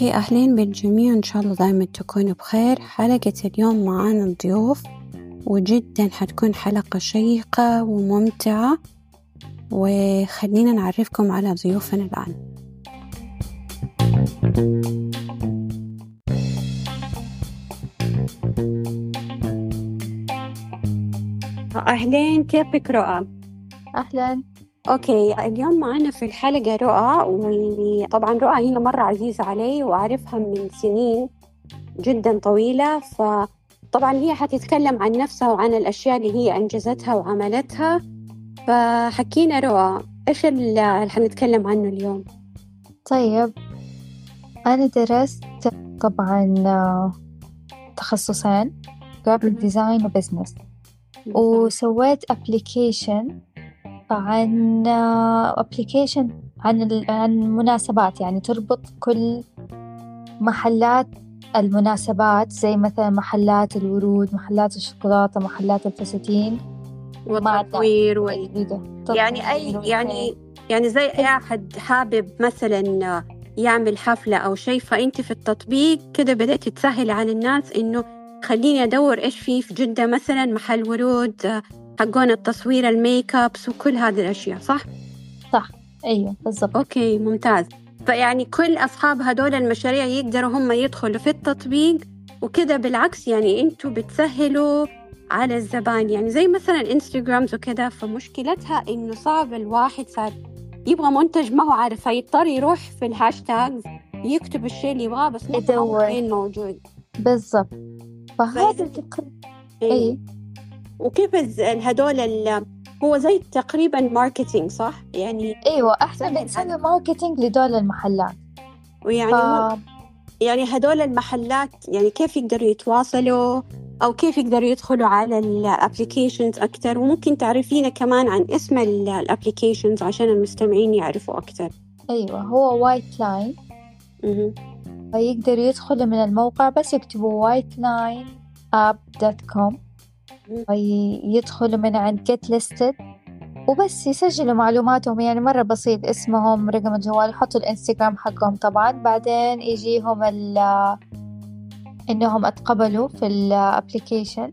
okay أهلين بالجميع إن شاء الله دايما تكونوا بخير. حلقة اليوم معانا ضيوف وجدا حتكون حلقة شيقة وممتعة. وخلينا نعرفكم على ضيوفنا الآن. أهلين كيفك رؤى؟ أهلا. okay اليوم معنا في الحلقة رؤى وطبعا رؤى هي مرة عزيزة علي وأعرفها من سنين جدا طويلة. فطبعا هي حتتكلم عن نفسها وعن الأشياء اللي هي أنجزتها وعملتها. فحكينا رؤى إيش اللي حنتكلم عنه اليوم؟ طيب أنا درست طبعا تخصصين graphic design و business. وسويت application عن application عن عن المناسبات يعني تربط كل محلات المناسبات زي مثلا محلات الورود محلات الشوكولاتة محلات الفساتين. والتطوير وال... يعني أي يعني يعني زي أي أحد حابب مثلا يعمل حفلة أو شيء فأنت في التطبيق كده بدأت تسهل على الناس إنه خليني أدور إيش في في جدة مثلا محل ورود حقون التصوير الميك ابس وكل هذه الأشياء صح؟ صح. أيوه بالضبط. okay ممتاز. فيعني كل أصحاب هدول المشاريع يقدروا هم يدخلوا في التطبيق وكذا بالعكس يعني أنتوا بتسهلوا على الزبائن يعني زي مثلا Instagrams وكذا فمشكلتها إنه صعب الواحد صار يبغى منتج ما هو عارف فيضطر يروح في الهاشتاج يكتب الشيء اللي يبغاه بس ما وين موجود. بالضبط. فهذا تقريبا إيه. وكيف هدول هو زي تقريبا marketing صح؟ يعني إيوه إحنا بنسوي marketing لدول المحلات. ويعني ف... يعني هدول المحلات يعني كيف يقدروا يتواصلوا أو كيف يقدروا يدخلوا على ال applications أكثر وممكن تعرفينا كمان عن اسم ال applications عشان المستمعين يعرفوا أكثر إيوه هو White Line فيقدروا يدخلوا من الموقع بس يكتبوا app dot com يدخلوا من عند get listed وبس يسجلوا معلوماتهم يعني مرة بسيط اسمهم رقم الجوال يحطوا الإنستغرام حقهم طبعا. بعدين يجيهم ال إنهم أتقبلوا في ال application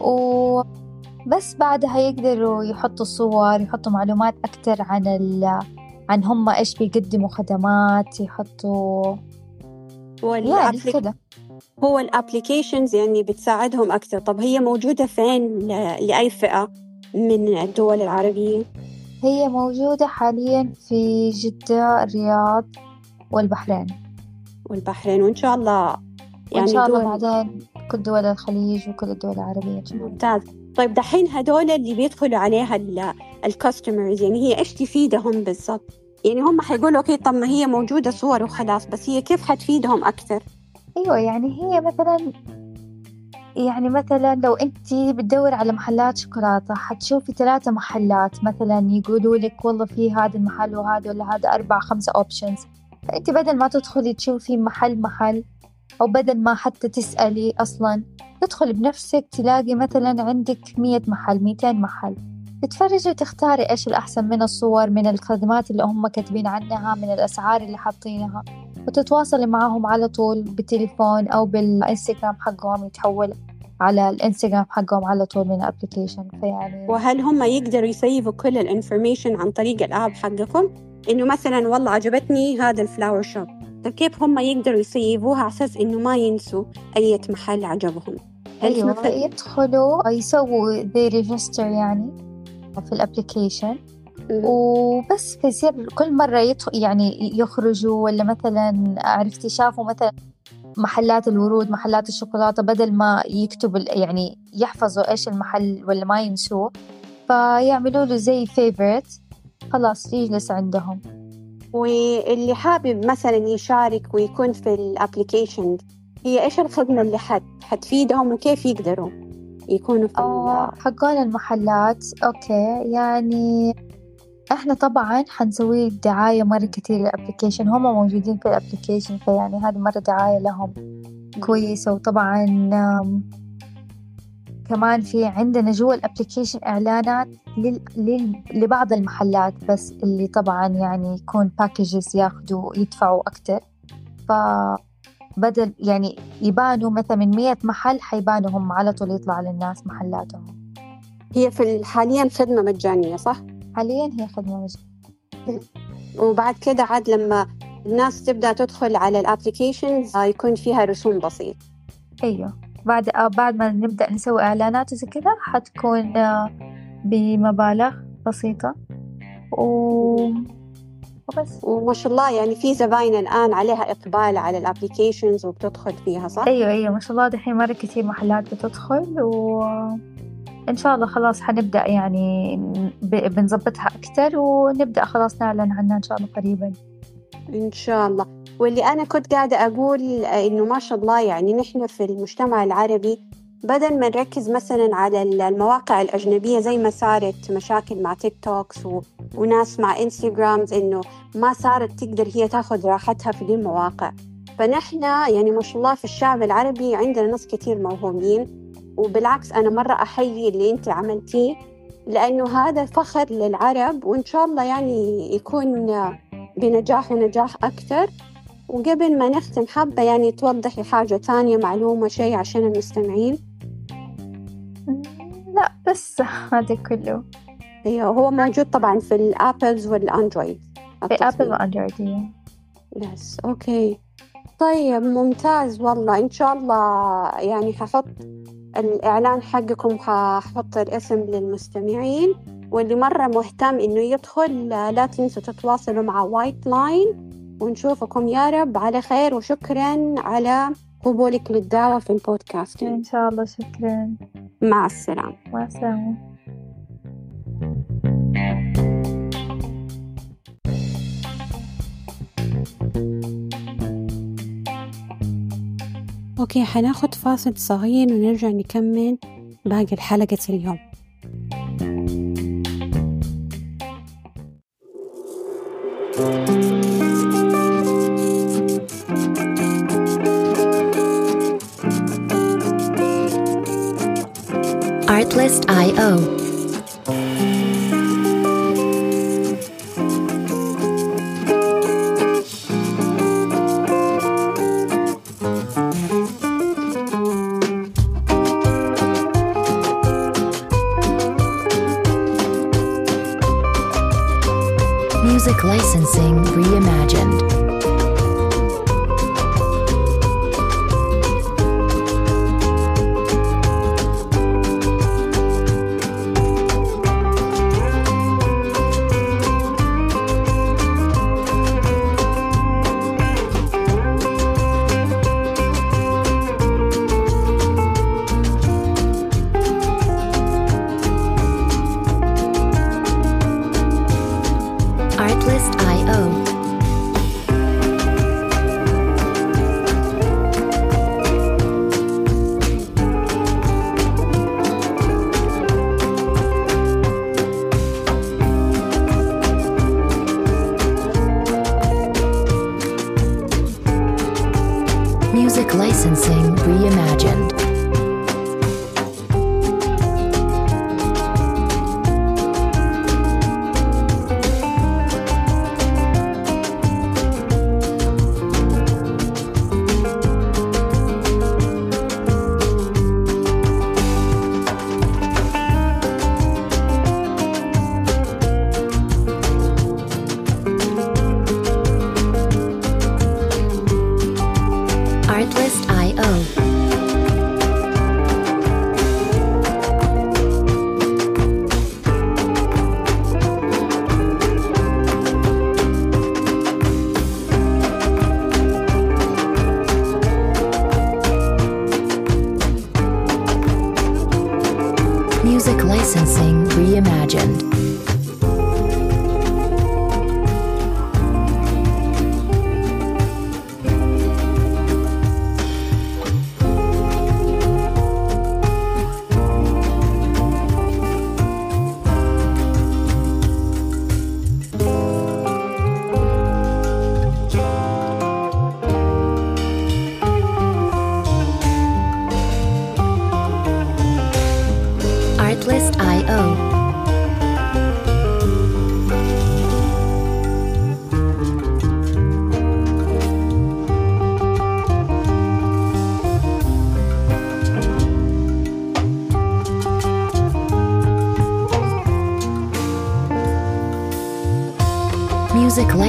وبس بعدها يقدروا يحطوا صور يحطوا معلومات أكتر عن ال عن هم إيش بيقدموا خدمات يحطوا يعني كده. هو الابليكيشنز يعني بتساعدهم أكثر طب هي موجودة فين لأي فئة من الدول العربية؟ هي موجودة حاليا في جدة الرياض والبحرين والبحرين وإن شاء الله يعني وإن شاء الله بعدين كل دول الخليج وكل الدول العربية ممتاز طيب دحين هدول اللي بيدخلوا عليها الكاستمرز يعني هي إيش تفيدهم بالضبط؟ يعني هم حيقولوا okay طب ما هي موجودة صور وخلاص بس هي كيف حتفيدهم أكثر؟ أيوة يعني هي مثلا يعني مثلا لو أنت بتدور على محلات شوكولاتة حتشوفي ثلاثة محلات مثلا يقولوا لك والله في هذا المحل وهذا ولا هذا أربع خمسة options فأنت بدل ما تدخلي تشوفي محل محل أو بدل ما حتى تسألي أصلا تدخلي بنفسك تلاقي مثلا عندك مية محل ميتين محل. تتفرجي وتختاري إيش الأحسن من الصور من الخدمات اللي هم كاتبين عنها من الأسعار اللي حاطينها. وتتواصلي معهم على طول بالتليفون أو بالإنستغرام حقهم يتحول على الإنستغرام حقهم على طول من ال application فيعني وهل هم يقدروا ي save وا كل ال information عن طريق ال app حقكم؟ إنه مثلا والله عجبتني هذا ال flower shop طيب كيف هم يقدروا ي save وها على أساس إنه ما ينسوا أي محل عجبهم؟ أيوه مثل... يدخلوا يسووا زي register يعني في ال application وبس فيصير كل مرة يدخل يعني يخرجوا ولا مثلا عرفتي شافوا مثلا محلات الورود محلات الشوكولاتة بدل ما يكتبوا يعني يحفظوا إيش المحل ولا ما ينسوه فيعملوا له زي favorite خلاص يجلس عندهم. واللي حابب مثلا يشارك ويكون في الابلكيشن هي إيش الخدمة اللي حت حتفيدهم وكيف يقدروا يكونوا في آه حقون المحلات. okay يعني إحنا طبعا حنسوي دعاية مرة كتير لل application هم موجودين في ال application فيعني هذه مرة دعاية لهم. كويسة. وطبعا كمان في عندنا جوا ال application إعلانات لل... لل... لبعض المحلات بس اللي طبعا يعني يكون packages ياخدوا يدفعوا أكتر. فبدل يعني يبانوا مثلا من مية محل حيبانوا هم على طول يطلع للناس محلاتهم. هي في حاليا خدمة مجانية صح؟ حاليا هي خدمة مجانية وبعد كده عاد لما الناس تبدأ تدخل على الابليكيشنز يكون فيها رسوم بسيط أيوه. بعد آه بعد ما نبدأ نسوي إعلانات وزي كذا حتكون آه بمبالغ بسيطة. و... وبس. وما شاء الله يعني في زباين الآن عليها إقبال على ال applications وبتدخل فيها صح؟ أيوه أيوه. ما شاء الله دحين مرة كتير محلات بتدخل و إن شاء الله خلاص حنبدأ يعني بنظبطها أكتر ونبدأ خلاص نعلن عنها إن شاء الله قريبا. إن شاء الله. واللي أنا كنت قاعدة أقول إنه ما شاء الله يعني نحن في المجتمع العربي بدل ما نركز مثلا على المواقع الأجنبية زي ما صارت مشاكل مع تيك توكس و... وناس مع إنستغرامز إنه ما صارت تقدر هي تاخذ راحتها في دي المواقع. فنحن يعني ما شاء الله في الشعب العربي عندنا ناس كتير موهومين. وبالعكس أنا مرة أحيي اللي أنت عملتيه لأنه هذا فخر للعرب وإن شاء الله يعني يكون بنجاح ونجاح أكثر. وقبل ما نختم حابة يعني توضحي حاجة ثانية معلومة شيء عشان المستمعين؟ لا بس هذا كله. أيوه هو موجود طبعا في الأبلز والأندرويد. في أبل وأندرويد. yes okay طيب ممتاز والله. إن شاء الله يعني ححط الإعلان حقكم ححط الاسم للمستمعين واللي مرة مهتم إنه يدخل لا تنسوا تتواصلوا مع وايت لاين ونشوفكم. يا رب على خير وشكرا على قبولك للدعوة في البودكاست. إن شاء الله شكرا. مع السلامة. مع السلامة. أوكي حناخد فاصل صغير ونرجع نكمل باقي الحلقة اليوم. Artlist.io Music licensing reimagined.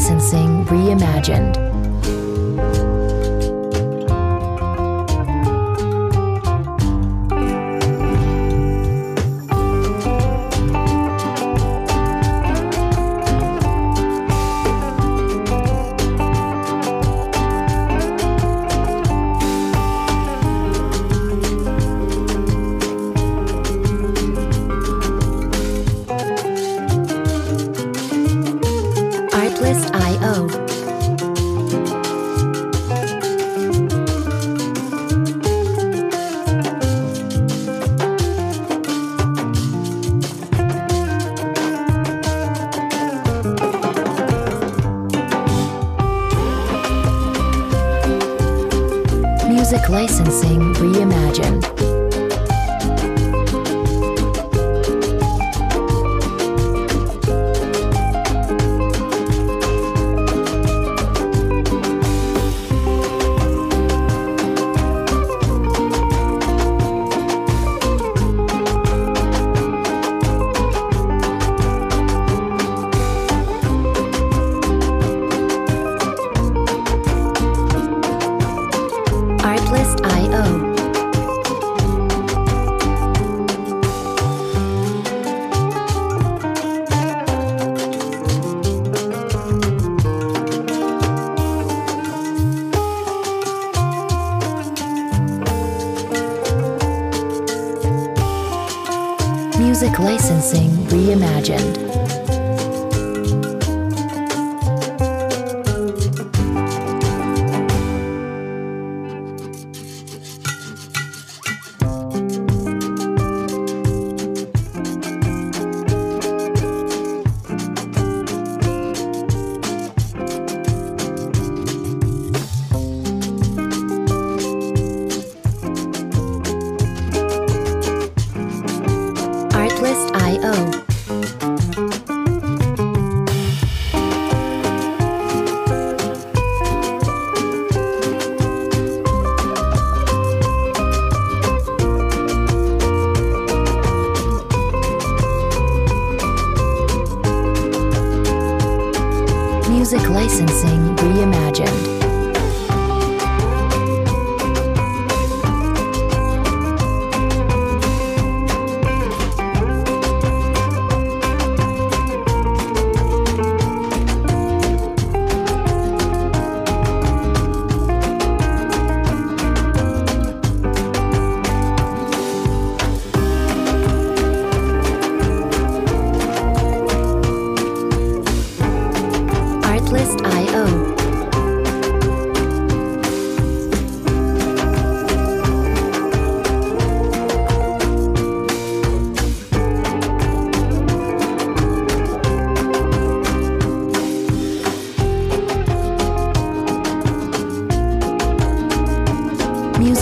Licensing reimagined. Licensing reimagined. Reimagined.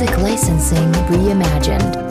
Music licensing reimagined.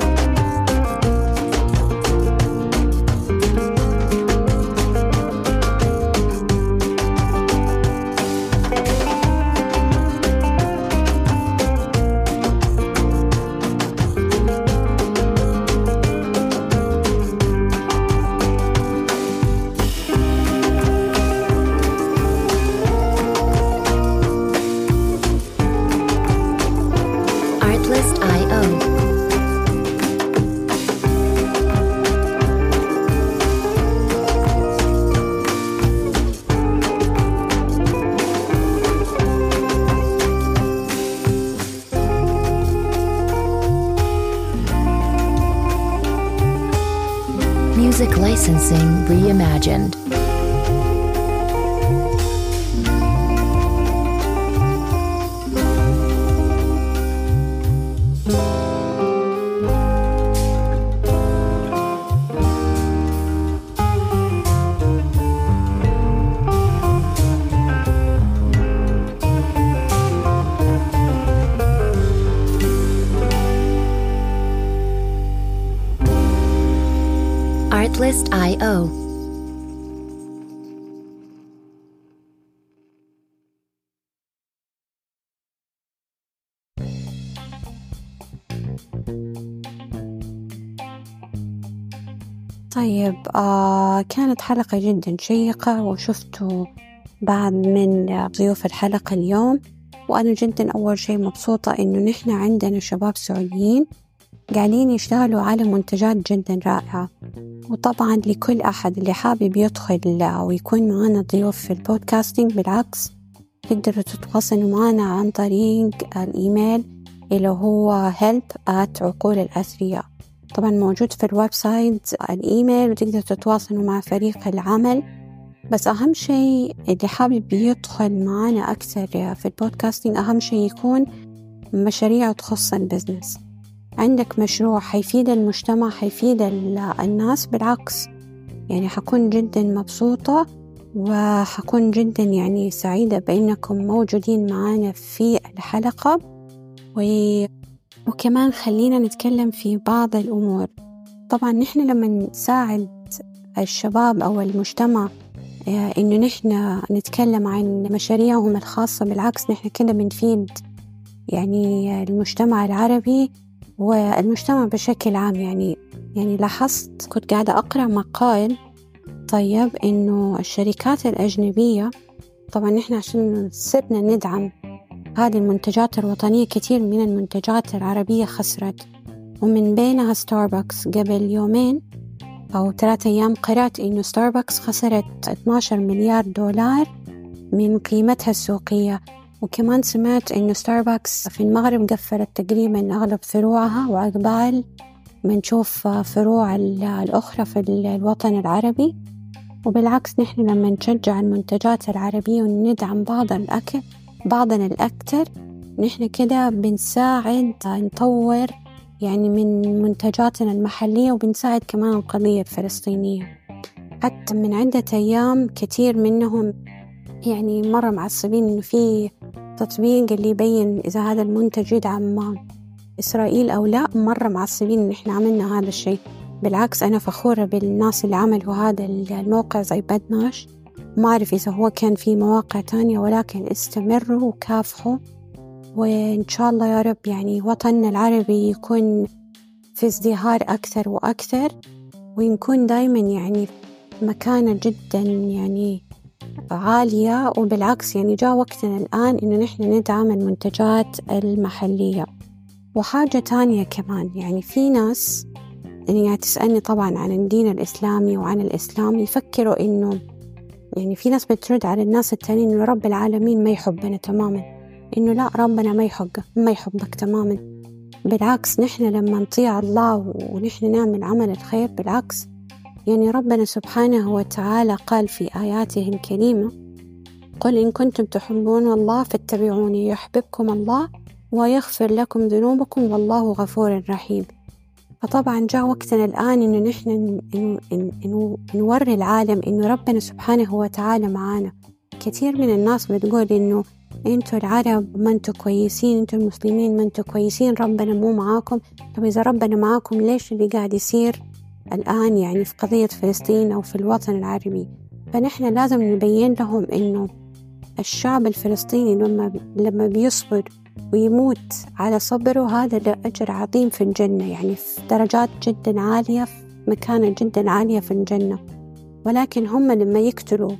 Licensing reimagined. Artlist.io. طيب آه كانت حلقة جدا شيقة وشفتوا بعض من ضيوف الحلقة اليوم وأنا جدا أول شيء مبسوطة إنه نحن عندنا شباب سعوديين قاعدين يشتغلوا على منتجات جدا رائعة. وطبعا لكل أحد اللي حابب يدخل ويكون معنا ضيوف في ال podcasting بالعكس تقدروا تتواصلوا معنا عن طريق الإيميل اللي هو help at عقول الأثرياء. طبعا موجود في ال website الإيميل وتقدروا تتواصلوا مع فريق العمل. بس أهم شيء اللي حابب يدخل معنا أكثر في ال podcasting أهم شيء يكون مشاريع تخص البزنس. عندك مشروع حيفيد المجتمع حيفيد الناس بالعكس. يعني حكون جدا مبسوطة وحكون جدا يعني سعيدة بأنكم موجودين معنا في الحلقة. و... وكمان خلينا نتكلم في بعض الأمور. طبعا نحن لما نساعد الشباب أو المجتمع إنه نحن نتكلم عن مشاريعهم الخاصة بالعكس نحن كده بنفيد يعني المجتمع العربي والمجتمع بشكل عام يعني يعني لاحظت كنت قاعدة أقرأ مقال طيب إنه الشركات الأجنبية طبعا نحن عشان صرنا ندعم هذه المنتجات الوطنية كثير من المنتجات العربية خسرت. ومن بينها ستاربكس قبل يومين أو ثلاثة أيام قرأت إنه ستاربكس خسرت 12 مليار دولار من قيمتها السوقية. وكمان سمعت إنه ستاربكس في المغرب قفلت تقريبا أغلب فروعها وعقبال نشوف فروع الأخرى في الوطن العربي. وبالعكس نحن لما نشجع المنتجات العربية وندعم بعض الأكل بعضنا الأكثر نحن كده بنساعد نطور يعني من منتجاتنا المحلية وبنساعد كمان القضية الفلسطينية. حتى من عدة أيام كثير منهم يعني مرة معصبين إنه في تطبيق اللي يبين إذا هذا المنتج يدعم إسرائيل أو لا مرة معصبين إن إحنا عملنا هذا الشيء. بالعكس أنا فخورة بالناس اللي عملوا هذا الموقع زي بدناش ما أعرف إذا هو كان في مواقع تانية ولكن استمروا وكافحوا. وإن شاء الله يا رب يعني وطننا العربي يكون في ازدهار أكثر وأكثر ونكون دايما يعني مكانة جدا يعني عالية وبالعكس يعني جاء وقتنا الآن إنه نحن ندعم المنتجات المحلية. وحاجة تانية كمان يعني في ناس يعني تسألني طبعا عن الدين الإسلامي وعن الإسلام يفكروا إنه يعني في ناس بترد على الناس التانيين إنه رب العالمين ما يحبنا تماما. إنه لا ربنا ما يحبك ما يحبك تماما. بالعكس نحن لما نطيع الله ونحن نعمل عمل الخير بالعكس يعني ربنا سبحانه وتعالى قال في آياته الكريمة قل إن كنتم تحبون الله فاتبعوني يحببكم الله ويغفر لكم ذنوبكم والله غفور رحيم. فطبعا جاء وقتنا الآن إنه نحن نوري العالم إنه ربنا سبحانه وتعالى معانا. كثير من الناس بتقول إنه أنتوا العرب ما أنتوا كويسين أنتوا المسلمين ما أنتوا كويسين ربنا مو معاكم. طب إذا ربنا معاكم ليش اللي قاعد يصير؟ الآن يعني في قضية فلسطين أو في الوطن العربي فنحن لازم نبين لهم إنه الشعب الفلسطيني لما لما بيصبر ويموت على صبره هذا له أجر عظيم في الجنة يعني في درجات جدا عالية في مكانة جدا عالية في الجنة. ولكن هم لما يقتلوا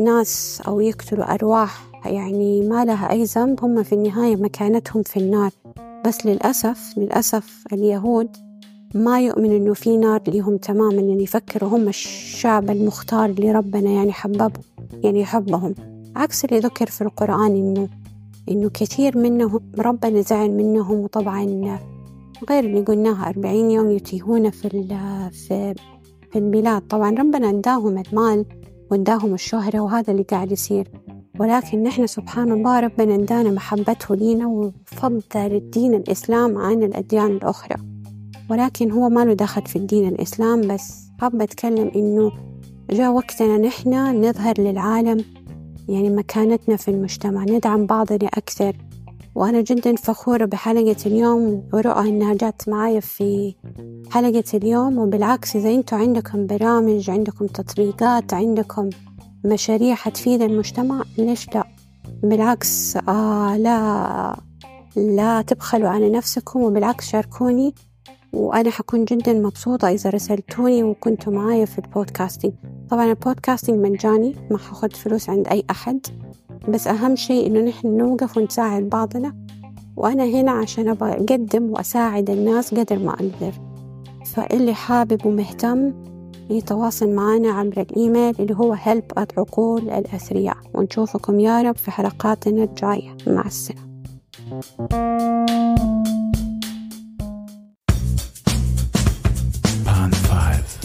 ناس أو يقتلوا أرواح يعني ما لها أي ذنب هم في النهاية مكانتهم في النار. بس للأسف للأسف اليهود ما يؤمن إنه في نار ليهم تماما يعني يفكروا هم الشعب المختار اللي ربنا يعني حببه يعني يحبهم عكس اللي ذكر في القرآن إنه إنه كثير منهم ربنا زعل منهم وطبعا غير اللي قلناها أربعين يوم يتيهون في في في البلاد. طبعا ربنا اداهم المال واداهم الشهرة وهذا اللي قاعد يصير. ولكن نحن سبحان الله ربنا ادانا محبته لينا وفضل الدين الإسلام عن الأديان الأخرى. ولكن هو ما له دخل في الدين الإسلام بس حابة أتكلم إنه جاء وقتنا نحن نظهر للعالم يعني مكانتنا في المجتمع ندعم بعضنا أكثر. وأنا جدا فخورة بحلقة اليوم ورؤى إنها جات معايا في حلقة اليوم. وبالعكس إذا أنتوا عندكم برامج عندكم تطبيقات عندكم مشاريع حتفيد المجتمع ليش لا؟ بالعكس آه لا لا تبخلوا على نفسكم. وبالعكس شاركوني وأنا حكون جدا مبسوطة إذا رسلتوني وكنتوا معايا في البودكاستينج. طبعا البودكاستينج مجاني ما حاخد فلوس عند أي أحد. بس أهم شيء إنه نحن نوقف ونساعد بعضنا. وأنا هنا عشان أبغى أقدم وأساعد الناس قدر ما أقدر. فاللي حابب ومهتم يتواصل معنا عبر الإيميل اللي هو help at عقول الأثرياء. ونشوفكم يا رب في حلقاتنا الجاية. مع السلامة.